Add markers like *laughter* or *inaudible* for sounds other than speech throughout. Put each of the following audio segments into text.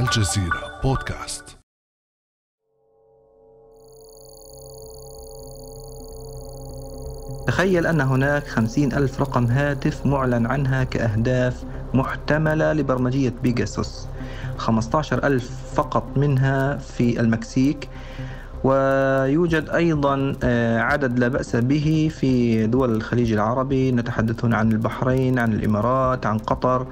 الجزيرة بودكاست. تخيل أن هناك خمسين ألف رقم هاتف معلن عنها كأهداف محتملة لبرمجية بيجاسوس. 15 ألف فقط منها في المكسيك ويوجد أيضا آه، عدد لا بأس به في دول الخليج العربي. نتحدث عن البحرين عن الإمارات عن قطر.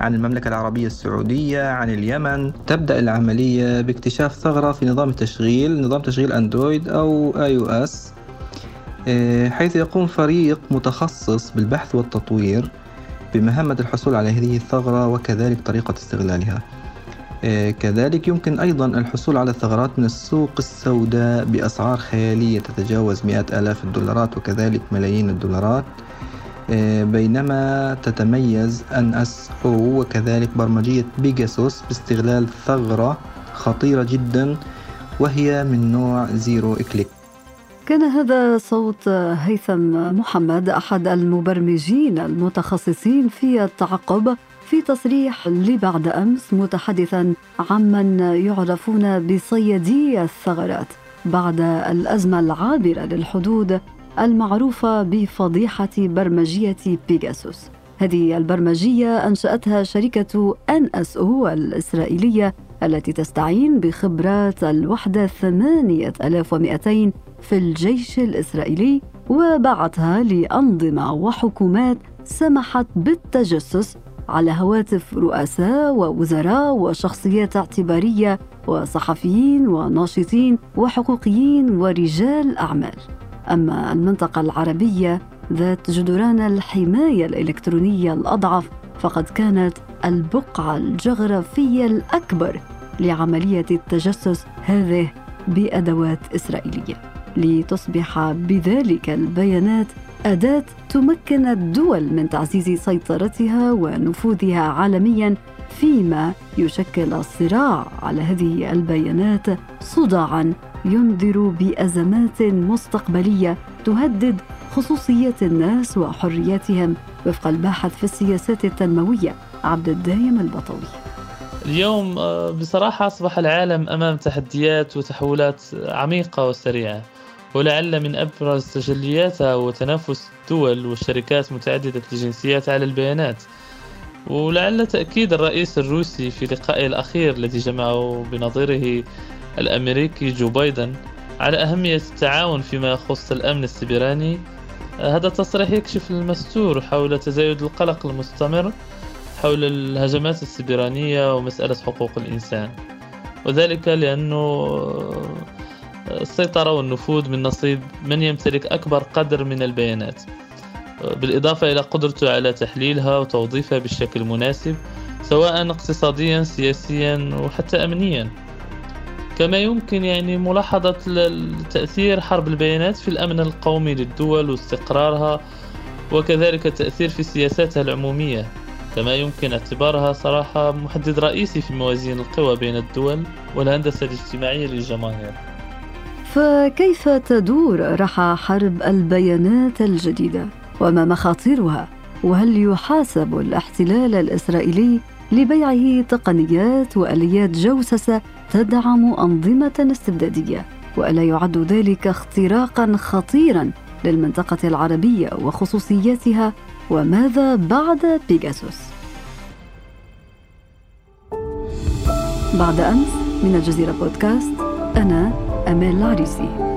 عن المملكة العربية السعودية عن اليمن. تبدأ العملية باكتشاف ثغرة في نظام التشغيل نظام تشغيل أندرويد أو آي أو إس حيث يقوم فريق متخصص بالبحث والتطوير بمهمة الحصول على هذه الثغرة وكذلك طريقة استغلالها. آه، كذلك يمكن أيضا الحصول على الثغرات من السوق السوداء بأسعار خيالية تتجاوز مئات آلاف الدولارات وكذلك ملايين الدولارات. آه، بينما تتميز NSO وكذلك برمجية بيجاسوس باستغلال ثغرة خطيرة جدا وهي من نوع zero click. كان هذا صوت هيثم محمد أحد المبرمجين المتخصصين في التعقب في تصريح لبعد أمس متحدثا عمن يعرفون بصيادي الثغرات بعد الأزمة العابرة للحدود المعروفه بفضيحة برمجية بيجاسوس. هذه شركة ان اس أو الإسرائيلية التي تستعين بخبرات الوحدة 8200 في الجيش الإسرائيلي وبعتها لأنظمة وحكومات سمحت بالتجسس على هواتف رؤساء ووزراء وشخصيات اعتبارية وصحفيين وناشطين وحقوقيين ورجال أعمال. أما المنطقة العربية ذات جدران الحماية الإلكترونية الأضعف فقد كانت البقعة الجغرافية الأكبر لعملية التجسس هذه بأدوات إسرائيلية. لتصبح بذلك البيانات أداة تمكن الدول من تعزيز سيطرتها ونفوذها عالميا فيما يشكل الصراع على هذه البيانات صداعا ينذر بأزمات مستقبلية تهدد خصوصيات الناس وحرياتهم وفق الباحث في السياسات التنموية عبد الدايم البطوي. اليوم آه، بصراحة أصبح العالم أمام تحديات وتحولات عميقة وسريعة ولعل من أبرز تجلياتها هو تنافس الدول والشركات متعددة الجنسيات على البيانات. ولعل تأكيد الرئيس الروسي في لقائه الأخير الذي جمعه بنظيره الأمريكي جو بايدن على أهمية التعاون فيما يخص الأمن السبراني هذا التصريح يكشف المستور حول تزايد القلق المستمر حول الهجمات السبرانية ومسألة حقوق الإنسان وذلك لأنه السيطرة والنفوذ من نصيب من يمتلك أكبر قدر من البيانات بالإضافة إلى قدرته على تحليلها وتوظيفها بالشكل المناسب سواء اقتصاديا سياسيا وحتى أمنيا. كما يمكن يعني ملاحظة تأثير حرب البيانات في الأمن القومي للدول واستقرارها وكذلك التأثير في سياساتها العمومية. كما يمكن اعتبارها صراحة محدد رئيسي في موازين القوى بين الدول والهندسة الاجتماعية للجماهير. فكيف تدور رحى حرب البيانات الجديدة؟ وما مخاطرها؟ وهل يحاسب الاحتلال الإسرائيلي لبيعه تقنيات وآليات جوسسه تدعم أنظمة استبدادية والا يعد ذلك اختراقا خطيرا للمنطقة العربية وخصوصياتها وماذا بعد بيجاسوس. بعد أمس من الجزيرة بودكاست أنا أمال العريسي.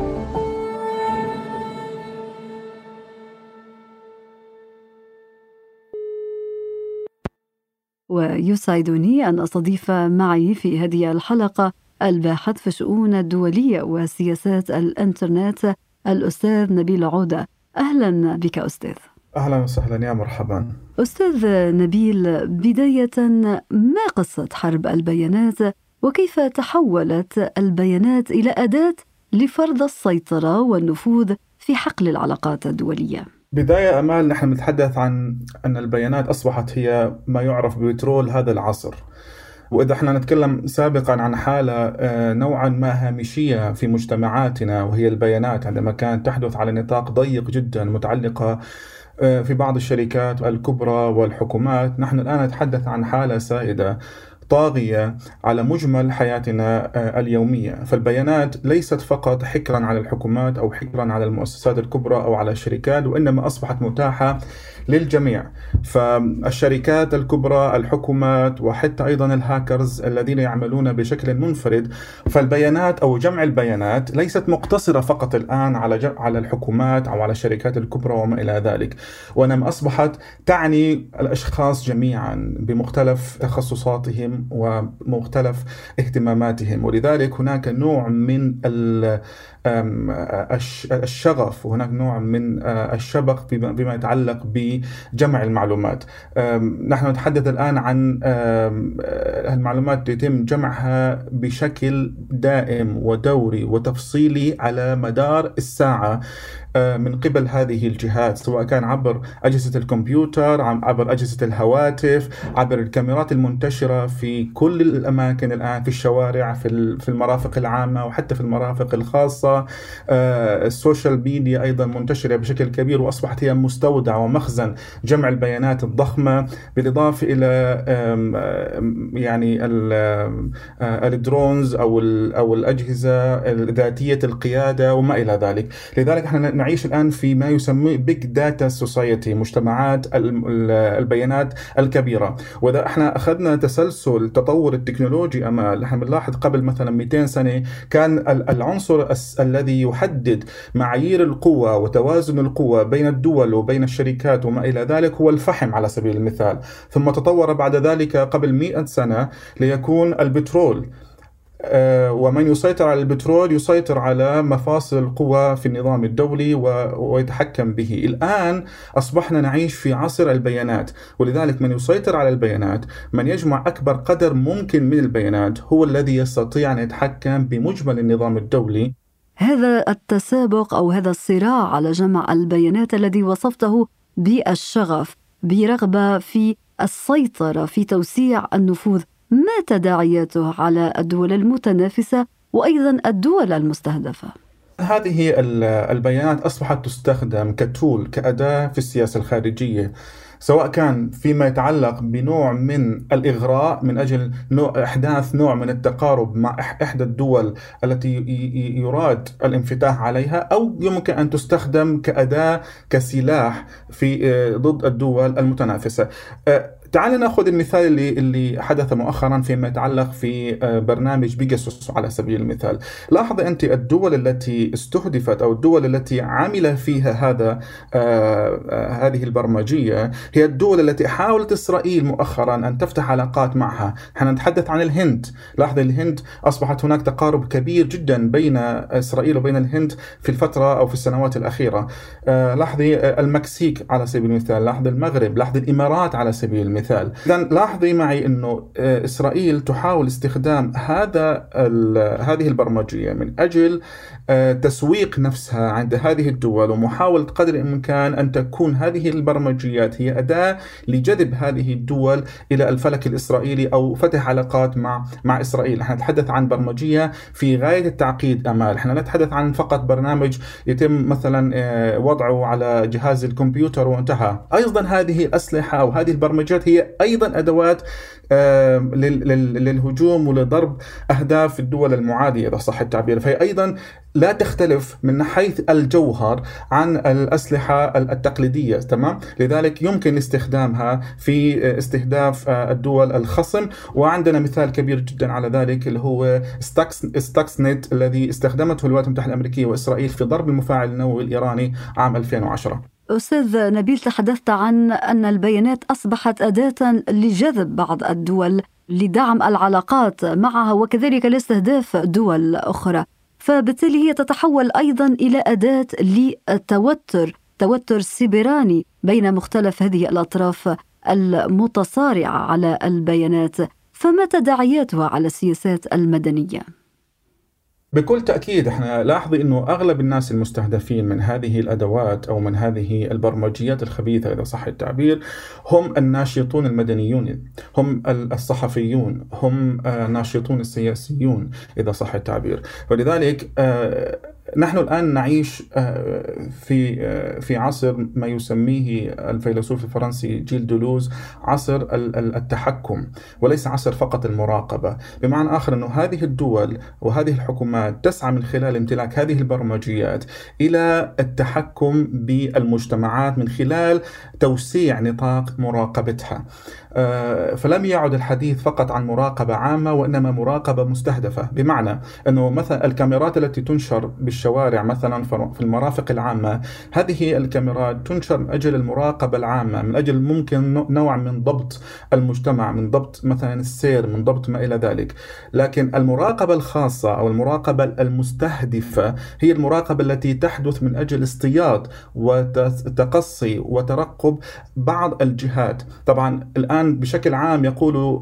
ويسعدني أن أستضيف معي في هذه الحلقة الباحث في الشؤون الدولية وسياسات الإنترنت الأستاذ نبيل عودة. أهلا بك أستاذ. أهلا وسهلا يا مرحبا. أستاذ نبيل بداية ما قصة حرب البيانات؟ وكيف تحولت البيانات إلى أداة لفرض السيطرة والنفوذ في حقل العلاقات الدولية؟ بداية أمال نحن نتحدث عن أن البيانات أصبحت هي ما يعرف ببترول هذا العصر. وإذا إحنا نتكلم سابقا عن حالة آه، نوعا ما هامشية في مجتمعاتنا وهي البيانات عندما كانت تحدث على نطاق ضيق جدا متعلقة آه، في بعض الشركات الكبرى والحكومات نحن الآن نتحدث عن حالة سائدة. طاغية على مجمل حياتنا آه، اليومية. فالبيانات ليست فقط حكرا على الحكومات أو حكرا على المؤسسات الكبرى أو على الشركات وإنما أصبحت متاحة للجميع. فالشركات الكبرى الحكومات وحتى أيضا الهاكرز الذين يعملون بشكل منفرد فالبيانات أو جمع البيانات ليست مقتصرة فقط الآن على على الحكومات أو على الشركات الكبرى وما إلى ذلك. وانما أصبحت تعني الأشخاص جميعا بمختلف تخصصاتهم ومختلف اهتماماتهم. ولذلك هناك نوع من الشغف وهناك نوع من آه، الشبق بما يتعلق بجمع المعلومات. نحن نتحدث الآن عن المعلومات يتم جمعها بشكل دائم ودوري وتفصيلي على مدار الساعة. من قبل هذه الجهات سواء كان عبر أجهزة الكمبيوتر عبر أجهزة الهواتف عبر الكاميرات المنتشرة في كل الأماكن الآن في الشوارع في في المرافق العامة وحتى في المرافق الخاصة. آه، ال social media أيضا منتشرة بشكل كبير وأصبحت هي مستودع ومخزن جمع البيانات الضخمة بالإضافة إلى يعني آه، ال drones أو أو الأجهزة ذاتية القيادة وما إلى ذلك. لذلك إحنا نعيش الآن في ما يسمى big data society مجتمعات البيانات الكبيرة. وإذا إحنا أخذنا تسلسل التطور التكنولوجي أمال إحنا بنلاحظ قبل مثلا 200 سنة كان العنصر الذي يحدد معايير القوة وتوازن القوة بين الدول وبين الشركات وما إلى ذلك هو الفحم على سبيل المثال. ثم تطور بعد ذلك قبل 100 سنة ليكون البترول. ومن يسيطر على البترول يسيطر على مفاصل القوى في النظام الدولي ويتحكم به. الآن أصبحنا نعيش في عصر البيانات ولذلك من يسيطر على البيانات من يجمع أكبر قدر ممكن من البيانات هو الذي يستطيع أن يتحكم بمجمل النظام الدولي. هذا التسابق أو هذا الصراع على جمع البيانات الذي وصفته بالشغف برغبة في السيطرة في توسيع النفوذ. ما تداعياته على الدول المتنافسة وأيضا الدول المستهدفة. هذه البيانات أصبحت تستخدم كتول كأداة في السياسة الخارجية سواء كان فيما يتعلق بنوع من الإغراء من أجل نوع أحداث نوع من التقارب مع إحدى الدول التي يراد الانفتاح عليها أو يمكن أن تستخدم كأداة كسلاح في آه، ضد الدول المتنافسة. آه، تعال ناخذ المثال اللي اللي حدث مؤخرا فيما يتعلق في آه، برنامج بيجاسوس على سبيل المثال. لاحظ أنت الدول التي استهدفت أو الدول التي عمل فيها هذا آه، آه، هذه البرمجية هي الدول التي حاولت إسرائيل مؤخرا أن تفتح علاقات معها. إحنا نتحدث عن الهند. لاحظ الهند أصبحت هناك تقارب كبير جدا بين إسرائيل وبين الهند في الفترة أو في السنوات الأخيرة. لاحظي المكسيك على سبيل المثال لاحظ المغرب لاحظ الإمارات على سبيل المثال المثال. اذا لاحظي معي إنه آه، إسرائيل تحاول استخدام هذا هذه البرمجية من أجل آه، تسويق نفسها عند هذه الدول ومحاولة قدر الإمكان أن تكون هذه البرمجيات هي أداة لجذب هذه الدول إلى الفلك الإسرائيلي أو فتح علاقات مع مع إسرائيل. نحن نتحدث عن برمجية في غاية التعقيد أمال. نحن نتحدث عن فقط برنامج يتم مثلا آه، وضعه على جهاز الكمبيوتر وانتهى. أيضا هذه الأسلحة أو هذه البرمجيات هي أيضا أدوات للهجوم ولضرب أهداف الدول المعادية إذا صح التعبير. فهي أيضا لا تختلف من حيث الجوهر عن الأسلحة التقليدية تمام؟ لذلك يمكن استخدامها في استهداف الدول الخصم. وعندنا مثال كبير جدا على ذلك اللي هو ستاكس نت الذي استخدمته الولايات المتحدة الأمريكية وإسرائيل في ضرب المفاعل النووي الإيراني عام 2010 أستاذ نبيل تحدثت عن أن البيانات أصبحت أداة لجذب بعض الدول لدعم العلاقات معها وكذلك لاستهداف دول أخرى. فبالتالي هي تتحول أيضا إلى أداة للتوتر توتر سيبراني بين مختلف هذه الأطراف المتصارعة على البيانات. فما تداعياتها على السياسات المدنية؟ بكل تأكيد إحنا لاحظي إنه أغلب الناس المستهدفين من هذه الأدوات أو من هذه البرمجيات الخبيثة إذا صح التعبير هم الناشطون المدنيون هم الصحفيون هم الناشطون السياسيون إذا صح التعبير. ولذلك آه، نحن الآن نعيش آه، في آه، في عصر ما يسميه الفيلسوف الفرنسي جيل دولوز عصر التحكم وليس عصر فقط المراقبة، بمعنى آخر أنه هذه الدول وهذه الحكومات تسعى من خلال امتلاك هذه البرمجيات إلى التحكم بالمجتمعات من خلال توسيع نطاق مراقبتها. آه، فلم يعد الحديث فقط عن مراقبة عامة وإنما مراقبة مستهدفة بمعنى أنه مثلا الكاميرات التي تنشر بالشوارع مثلا في المرافق العامة. هذه الكاميرات تنشر من أجل المراقبة العامة من أجل ممكن نوع من ضبط المجتمع من ضبط مثلا السير من ضبط ما إلى ذلك. لكن المراقبة الخاصة أو المراقبة المستهدفة هي المراقبة التي تحدث من أجل اصطياد وتقصي وترقب بعض الجهات. طبعا الآن بشكل عام يقول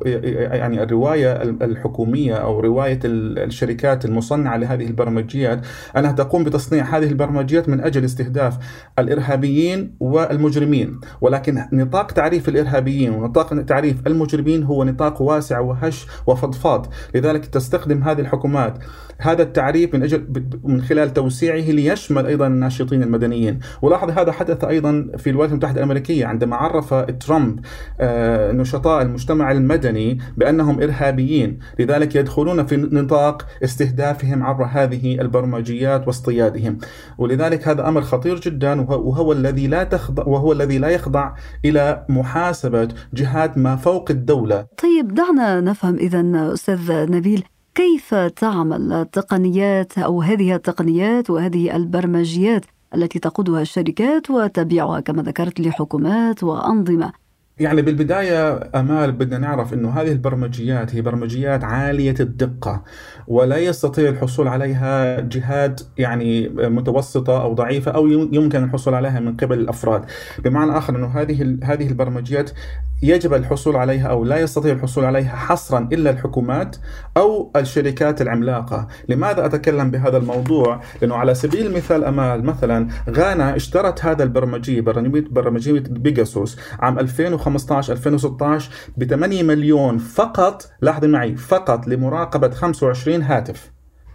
يعني الرواية الحكومية أو رواية الشركات المصنعة لهذه البرمجيات أنها تقوم بتصنيع هذه البرمجيات من أجل استهداف الإرهابيين والمجرمين. ولكن نطاق تعريف الإرهابيين ونطاق تعريف المجرمين هو نطاق واسع وهش وفضفاض. لذلك تستخدم هذه الحكومات هذا التعريف من أجل من خلال توسيعه ليشمل أيضا الناشطين المدنيين. ولاحظ هذا حدث أيضا في الولايات المتحدة الأمريكية عندما عرف ترامب آه، نشطاء المجتمع المدني بأنهم إرهابيين. لذلك يدخلون في نطاق استهدافهم عبر هذه البرمجيات. واصطيادهم. ولذلك هذا أمر خطير جدا وهو الذي لا تخضع وهو الذي لا يخضع إلى محاسبة جهات ما فوق الدولة. طيب دعنا نفهم إذا أستاذ نبيل كيف تعمل التقنيات أو هذه التقنيات وهذه البرمجيات التي تقودها الشركات وتبيعها كما ذكرت لحكومات وأنظمة؟ يعني بالبداية أمال بدنا نعرف أنه هذه البرمجيات هي برمجيات عالية الدقة ولا يستطيع الحصول عليها جهات يعني متوسطة أو ضعيفة أو يمكن الحصول عليها من قبل الأفراد بمعنى آخر أنه هذه هذه البرمجيات يجب الحصول عليها أو لا يستطيع الحصول عليها حصرا إلا الحكومات أو الشركات العملاقة لماذا أتكلم بهذا الموضوع؟ لأنه على سبيل المثال أمال مثلا غانا اشترت هذا البرمجي برمجية بيجاسوس عام 2015 2016 ب 8 مليون فقط لاحظي معي فقط لمراقبة 25 هاتف.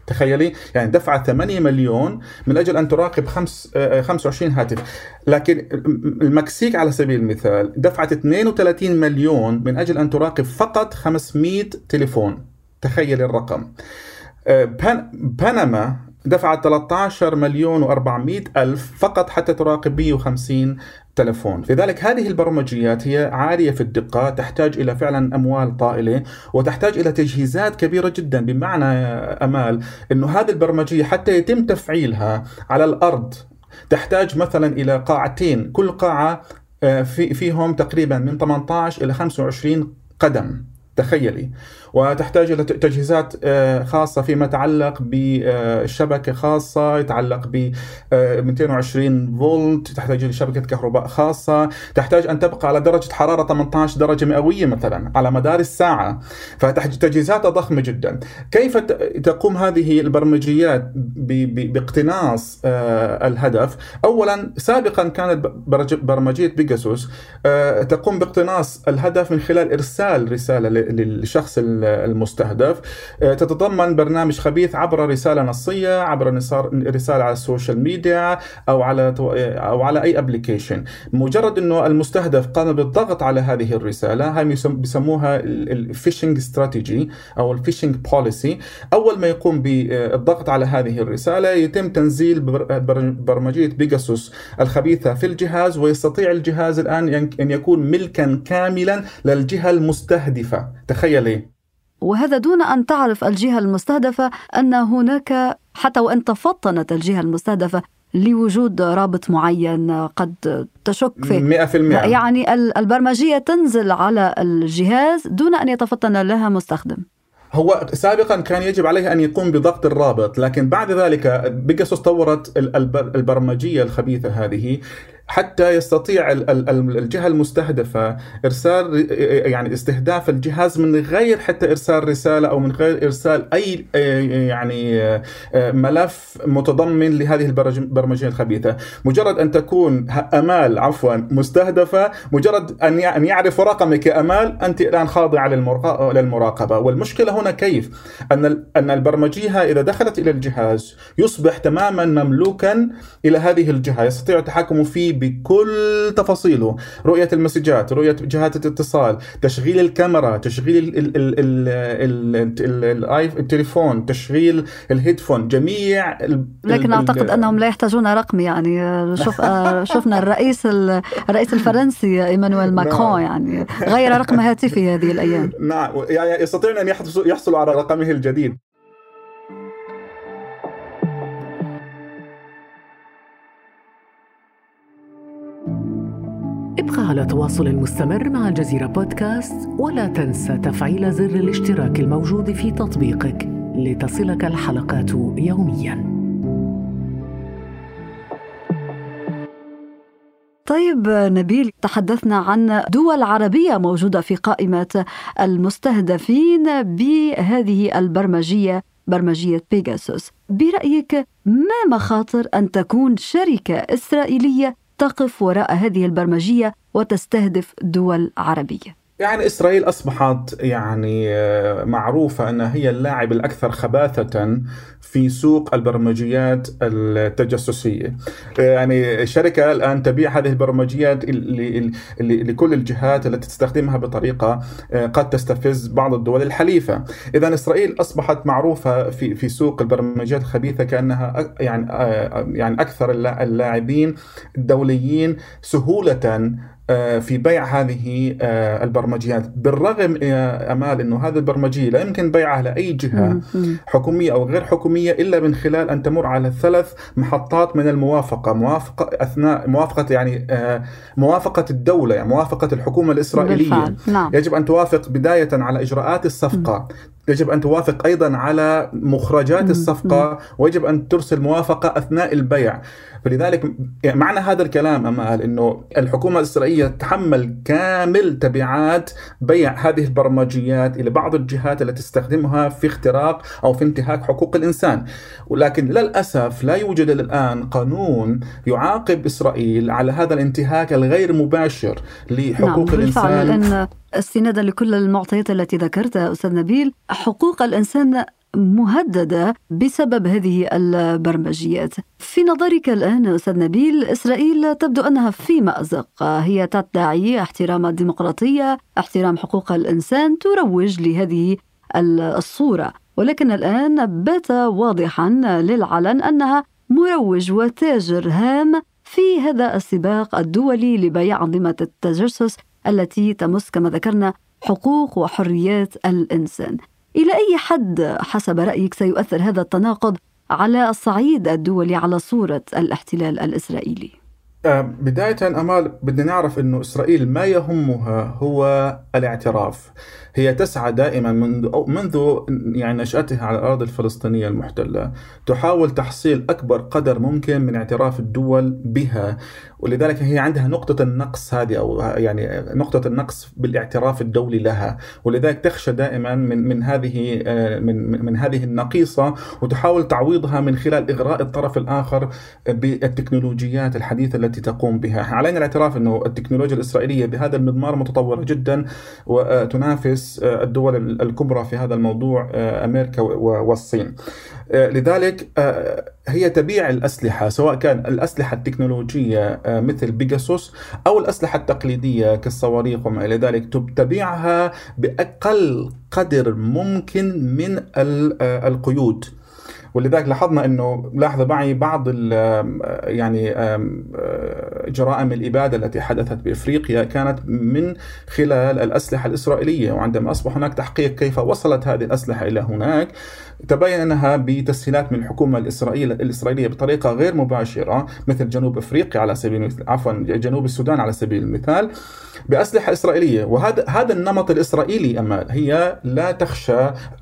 تخيلي؟ يعني دفعت 8 مليون من أجل أن تراقب خمس 25 آه، هاتف. لكن المكسيك على سبيل المثال دفعت 32 مليون من أجل أن تراقب فقط 500 تليفون. تخيل الرقم. آه، بنما دفعت 13 مليون و400 ألف فقط حتى تراقب 150 تلفون. لذلك هذه البرمجيات هي عالية في الدقة تحتاج إلى فعلا أموال طائلة وتحتاج إلى تجهيزات كبيرة جدا. بمعنى أمال أنه هذه البرمجية حتى يتم تفعيلها على الأرض تحتاج مثلا إلى قاعتين. كل قاعة آه، في فيهم تقريبا من 18 إلى 25 قدم. تخيلي. وتحتاج إلى تجهيزات آه، خاصة فيما يتعلق بشبكة خاصة يتعلق ب 220 فولت تحتاج إلى شبكة كهرباء خاصة تحتاج أن تبقى على درجة حرارة 18 درجة مئوية مثلا على مدار الساعة. فتحتاج تجهيزات ضخمة جدا. كيف تقوم هذه البرمجيات باقتناص آه، الهدف؟ أولا سابقا كانت برمجية بيجاسوس آه، تقوم باقتناص الهدف من خلال إرسال رسالة للشخص المستهدف. آه، تتضمن برنامج خبيث عبر رسالة نصية عبر رسالة على ال social media أو على أو على أي application مجرد أنه المستهدف قام بالضغط على هذه الرسالة هاي بيسموها ال phishing strategy أو ال phishing policy أول ما يقوم بالضغط على هذه الرسالة يتم تنزيل برمجية بيجاسوس الخبيثة في الجهاز ويستطيع الجهاز الآن أن يكون ملكا كاملا للجهة المستهدفة. تخيلي. وهذا دون أن تعرف الجهة المستهدفة أن هناك حتى وإن تفطنت الجهة المستهدفة لوجود رابط معين قد تشك فيه 100% يعني البرمجية تنزل على الجهاز دون أن يتفطن لها مستخدم. هو سابقا كان يجب عليه أن يقوم بضغط الرابط لكن بعد ذلك بيجاسوس طورت البرمجية الخبيثة هذه. حتى يستطيع الجهة المستهدفة إرسال يعني استهداف الجهاز من غير حتى إرسال رسالة أو من غير إرسال أي يعني ملف متضمن لهذه البرمجيه الخبيثة، مجرد أن تكون أمال عفوا مستهدفة، مجرد أن أن يعرف رقمك أمال أنت الآن خاضعه للمراقبة، والمشكلة هنا كيف؟ أن أن البرمجيه إذا دخلت إلى الجهاز يصبح تماما مملوكا إلى هذه الجهة، يستطيع التحكم فيه بكل تفاصيله. رؤية المسجات رؤية جهات الاتصال تشغيل الكاميرا تشغيل التليفون تشغيل الهيدفون جميع لكن أعتقد أنهم لا يحتاجون رقم يعني شوف *laughs* شفنا الرئيس الرئيس الفرنسي إيمانويل ماكرون نعم. يعني غير رقم هاتفه هذه الأيام. نعم يعني يستطيعون أن يحصلوا على رقمه الجديد. ابقى على تواصل مستمر مع الجزيرة بودكاست ولا تنسى تفعيل زر الاشتراك الموجود في تطبيقك لتصلك الحلقات يومياً. طيب نبيل تحدثنا عن دول عربية موجودة في قائمة المستهدفين بهذه البرمجية برمجية بيجاسوس برأيك ما مخاطر أن تكون شركة إسرائيلية تقف وراء هذه البرمجية وتستهدف دول عربية. يعني إسرائيل أصبحت يعني آه، معروفة أنها هي اللاعب الأكثر خباثة في سوق البرمجيات التجسسية. يعني الشركة الآن تبيع هذه البرمجيات لكل الجهات التي تستخدمها بطريقة آه، قد تستفز بعض الدول الحليفة. اذا إسرائيل أصبحت معروفة في في سوق البرمجيات الخبيثة كأنها يعني آه، يعني أكثر اللاعبين الدوليين سهولة آه، في بيع هذه آه، البرمجيات. بالرغم يا أمال إنه هذه البرمجية لا يمكن بيعها لأي جهة حكومية أو غير حكومية إلا من خلال أن تمر على ثلاث محطات من الموافقة. موافقة أثناء موافقة يعني آه، موافقة الدولة يعني موافقة الحكومة الإسرائيلية. بالفعل. نعم. يجب أن توافق بداية على إجراءات الصفقة. يجب أن توافق أيضا على مخرجات الصفقة ويجب أن ترسل موافقة أثناء البيع. فلذلك يعني معنى هذا الكلام امال إنه الحكومة الإسرائيلية تتحمل كامل تبعات بيع هذه البرمجيات إلى بعض الجهات التي تستخدمها في اختراق أو في انتهاك حقوق الإنسان. ولكن للأسف لا يوجد الان قانون يعاقب إسرائيل على هذا الانتهاك الغير مباشر لحقوق نعم الإنسان. استنادا لكل المعطيات التي ذكرتها أستاذ نبيل. حقوق الإنسان مهددة بسبب هذه البرمجيات. في نظرك الآن أستاذ نبيل إسرائيل تبدو أنها في مازق، هي تدعي احترام الديمقراطية، احترام حقوق الإنسان، تروج لهذه الصورة، ولكن الآن بات واضحا للعلن أنها مروج وتاجر هام في هذا السباق الدولي لبيع أنظمة التجسس التي تمس كما ذكرنا حقوق وحريات الإنسان. إلى أي حد حسب رأيك سيؤثر هذا التناقض على الصعيد الدولي على صورة الاحتلال الإسرائيلي؟ آه، بداية أمال بدنا نعرف أنه إسرائيل ما يهمها هو الاعتراف. هي تسعى دائما منذ منذ يعني نشأتها على الأرض الفلسطينية المحتلة تحاول تحصيل أكبر قدر ممكن من اعتراف الدول بها ولذلك هي عندها نقطة النقص هذه أو يعني نقطة النقص بالاعتراف الدولي لها ولذلك تخشى دائما من من هذه من من هذه النقيصة وتحاول تعويضها من خلال إغراء الطرف الآخر بالتكنولوجيات الحديثة التي تقوم بها. علينا الاعتراف أنه التكنولوجيا الإسرائيلية بهذا المضمار متطورة جدا وتنافس الدول الكبرى في هذا الموضوع أمريكا والصين. لذلك هي تبيع الأسلحة سواء كان الأسلحة التكنولوجية آه، مثل بيجاسوس أو الأسلحة التقليدية كالصواريخ وما إلى ذلك تبيعها بأقل قدر ممكن من آه، القيود. ولذلك لاحظنا إنه لاحظ معي بعض يعني جرائم الإبادة التي حدثت بإفريقيا كانت من خلال الأسلحة الإسرائيلية وعندما أصبح هناك تحقيق كيف وصلت هذه الأسلحة إلى هناك تبين انها بتسهيلات من الحكومة الاسرائيليه الإسرائيلية بطريقة غير مباشرة مثل جنوب إفريقيا على سبيل المثال عفوا جنوب السودان على سبيل المثال بأسلحة إسرائيلية. وهذا هذا النمط الإسرائيلي امال هي لا تخشى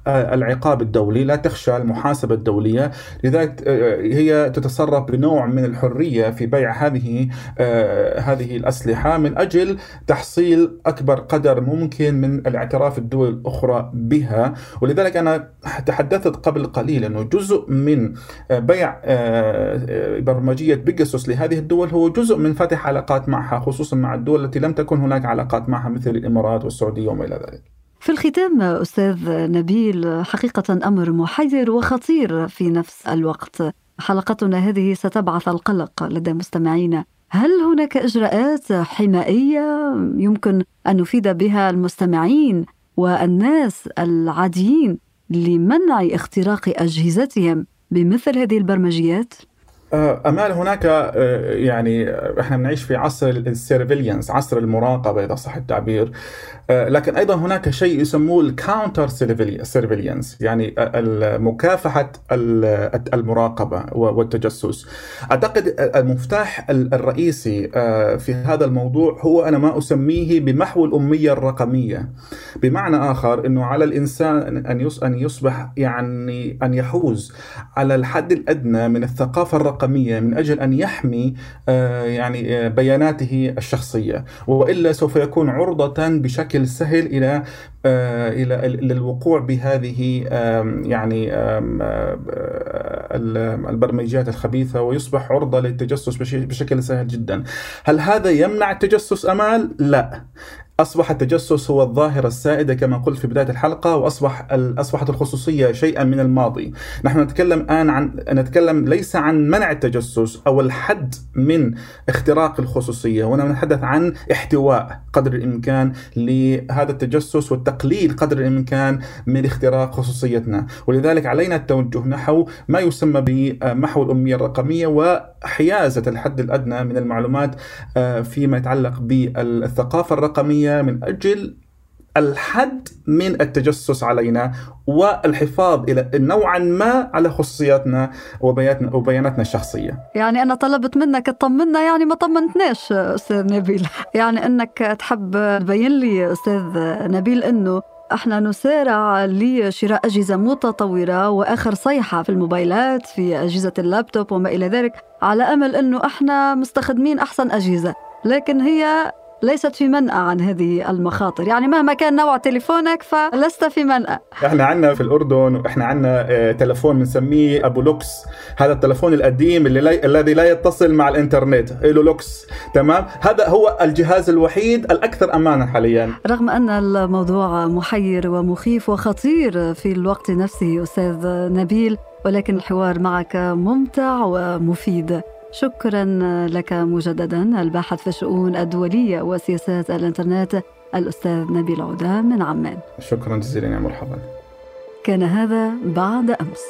آه، العقاب الدولي لا تخشى المحاسبة الدولية. لذلك آه، هي تتصرف بنوع من الحرية في بيع هذه آه، هذه الأسلحة من أجل تحصيل أكبر قدر ممكن من الاعتراف الدول الأخرى بها. ولذلك أنا تحدثت قبل قليل أنه جزء من بيع برمجية بيجاسوس لهذه الدول هو جزء من فتح علاقات معها خصوصا مع الدول التي لم تكن هناك علاقات معها مثل الإمارات والسعودية وما إلى ذلك. في الختام أستاذ نبيل حقيقة أمر محير وخطير في نفس الوقت. حلقتنا هذه ستبعث القلق لدى مستمعينا. هل هناك إجراءات حمائية يمكن أن نفيد بها المستمعين والناس العاديين؟ لمنع اختراق أجهزتهم بمثل هذه البرمجيات؟ آه، أمال هناك آه، يعني إحنا بنعيش في عصر ال surveillance عصر المراقبة إذا صح التعبير. آه، لكن أيضا هناك شيء يسموه ال counter سيرفيلينس يعني مكافحة المراقبة والتجسس. أعتقد المفتاح الرئيسي في هذا الموضوع هو أنا ما أسميه بمحو الأمية الرقمية. بمعنى آخر إنه على الإنسان أن أن يصبح يعني أن يحوز على الحد الأدنى من الثقافة الرقميه الرقميه من أجل أن يحمي آه، يعني آه، بياناته الشخصية وإلا سوف يكون عرضة بشكل سهل إلى آه، إلى للوقوع بهذه يعني البرمجيات الخبيثة ويصبح عرضة للتجسس بشكل سهل جدا. هل هذا يمنع التجسس أمال؟ لا. أصبح التجسس هو الظاهرة السائدة كما قلت في بداية الحلقة وأصبح أصبحت الخصوصية شيئا من الماضي. نحن نتكلم الآن عن نتكلم ليس عن منع التجسس أو الحد من اختراق الخصوصية هنا نتحدث عن احتواء قدر الإمكان لهذا التجسس والتقليل قدر الإمكان من اختراق خصوصيتنا. ولذلك علينا التوجه نحو ما يسمى بمحو الأمية الرقمية وحيازة الحد الأدنى من المعلومات آه، فيما يتعلق بالثقافة الرقمية من أجل الحد من التجسس علينا والحفاظ إلى نوعا ما على خصوصياتنا وبياناتنا وبياناتنا الشخصية. يعني أنا طلبت منك تطمنا يعني ما طمنتناش أستاذ نبيل، *laughs* يعني إنك تحب تبين لي أستاذ نبيل إنه إحنا نسارع لشراء أجهزة متطورة وآخر صيحة في الموبايلات في أجهزة اللابتوب وما إلى ذلك على أمل إنه إحنا مستخدمين أحسن أجهزة، لكن هي ليست في منأى عن هذه المخاطر. يعني مهما كان نوع تليفونك فلست في منأى. إحنا عندنا في الأردن وإحنا عندنا آه، تلفون بنسميه أبو لوكس. هذا التلفون القديم اللي لا... الذي لا يتصل مع الإنترنت. له لوكس؟ تمام؟ هذا هو الجهاز الوحيد الأكثر أمانا حاليا. رغم أن الموضوع محير ومخيف وخطير في الوقت نفسه أستاذ نبيل ولكن الحوار معك ممتع ومفيد. شكرا لك مجددا الباحث في الشؤون الدولية وسياسات الإنترنت الأستاذ نبيل عودة من عمان. شكرا جزيلا يا مرحبا. كان هذا بعد أمس.